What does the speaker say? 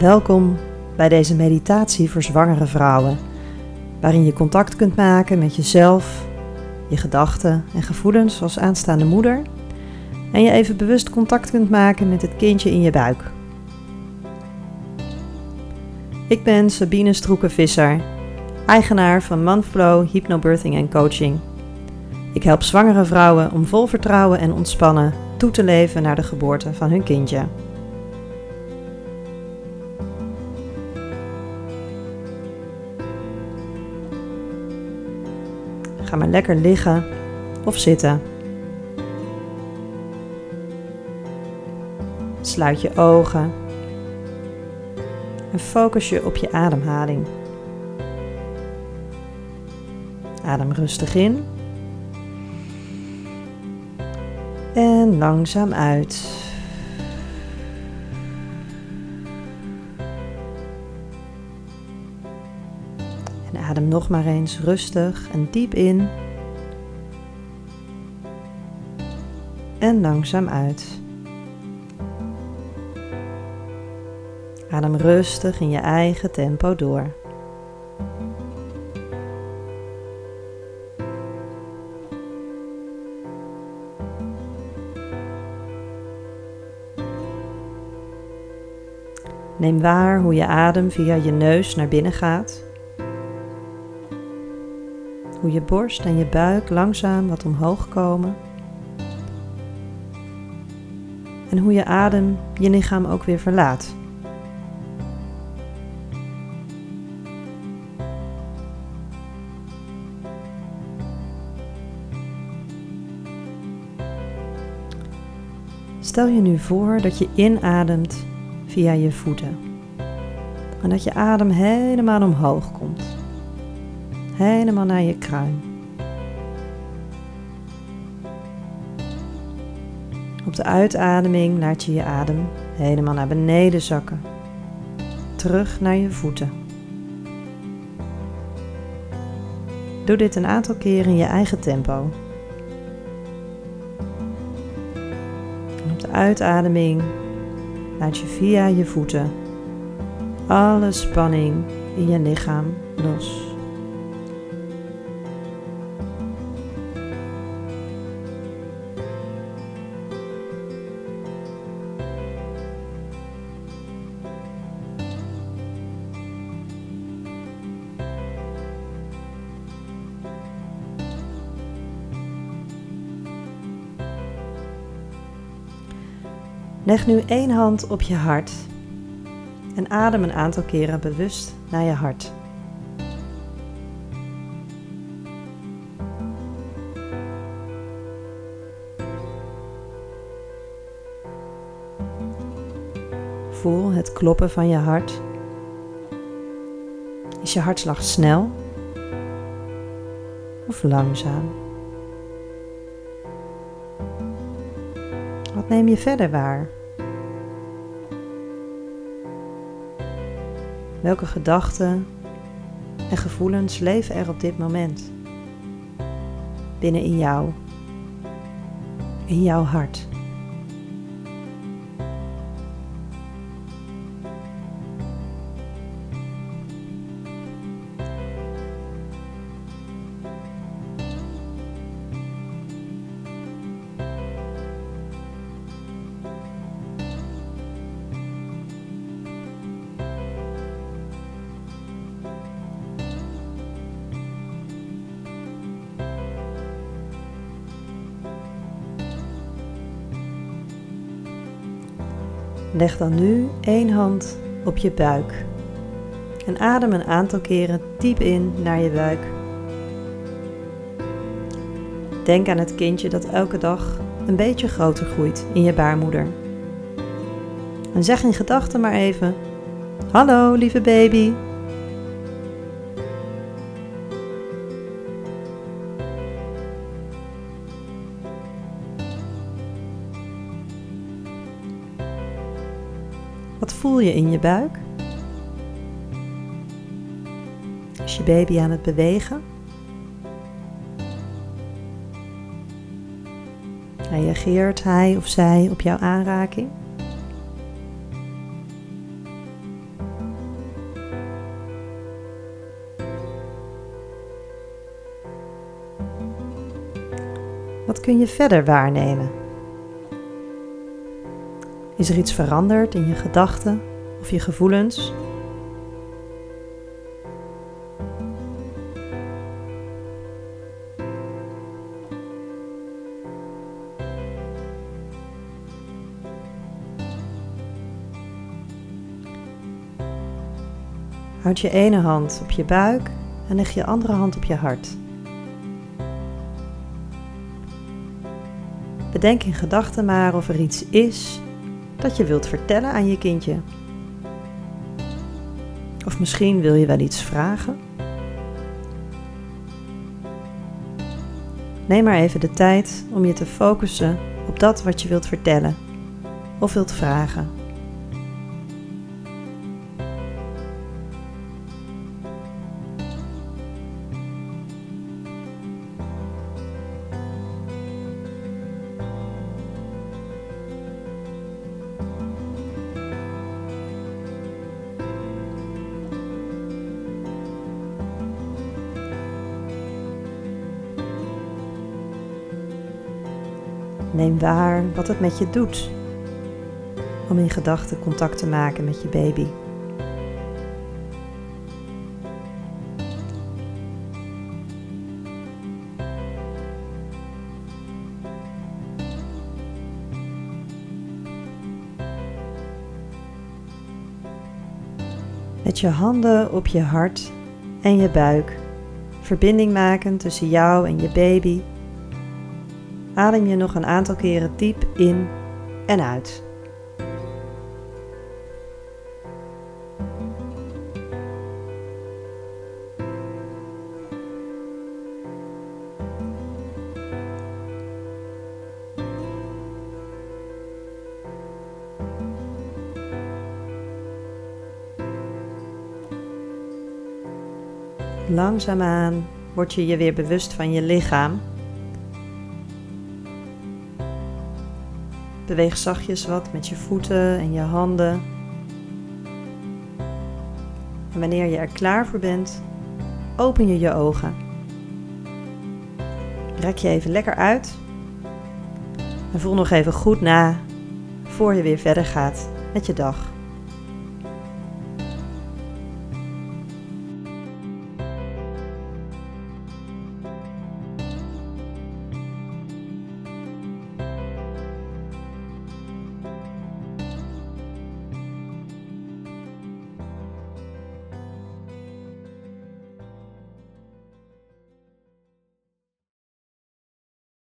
Welkom bij deze meditatie voor zwangere vrouwen, waarin je contact kunt maken met jezelf, je gedachten en gevoelens als aanstaande moeder en je even bewust contact kunt maken met het kindje in je buik. Ik ben Sabine Stroekenvisser, eigenaar van Manflow Hypnobirthing en Coaching. Ik help zwangere vrouwen om vol vertrouwen en ontspannen toe te leven naar de geboorte van hun kindje. Ga maar lekker liggen of zitten. Sluit je ogen en focus je op je ademhaling. Adem rustig in en langzaam uit. Adem nog maar eens rustig en diep in. En langzaam uit. Adem rustig in je eigen tempo door. Neem waar hoe je adem via je neus naar binnen gaat. Hoe je borst en je buik langzaam wat omhoog komen. En hoe je adem je lichaam ook weer verlaat. Stel je nu voor dat je inademt via je voeten. En dat je adem helemaal omhoog komt. Helemaal naar je kruin. Op de uitademing laat je je adem helemaal naar beneden zakken. Terug naar je voeten. Doe dit een aantal keren in je eigen tempo. Op de uitademing laat je via je voeten alle spanning in je lichaam los. Leg nu één hand op je hart en adem een aantal keren bewust naar je hart. Voel het kloppen van je hart. Is je hartslag snel of langzaam? Neem je verder waar? Welke gedachten en gevoelens leven er op dit moment? Binnen in jou, in jouw hart. Leg dan nu één hand op je buik en adem een aantal keren diep in naar je buik. Denk aan het kindje dat elke dag een beetje groter groeit in je baarmoeder. En zeg in gedachten maar even: Hallo lieve baby. je in je buik? Is je baby aan het bewegen? Reageert hij of zij op jouw aanraking? Wat kun je verder waarnemen? Is er iets veranderd in je gedachten of je gevoelens? Houd je ene hand op je buik en leg je andere hand op je hart. Bedenk in gedachten maar of er iets is dat je wilt vertellen aan je kindje. Of misschien wil je wel iets vragen. Neem maar even de tijd om je te focussen op dat wat je wilt vertellen of wilt vragen. Neem waar wat het met je doet om in gedachten contact te maken met je baby. Met je handen op je hart en je buik, verbinding maken tussen jou en je baby adem je nog een aantal keren diep in en uit. Langzaamaan word je je weer bewust van je lichaam Beweeg zachtjes wat met je voeten en je handen. En wanneer je er klaar voor bent, open je je ogen. Rek je even lekker uit. En voel nog even goed na voor je weer verder gaat met je dag.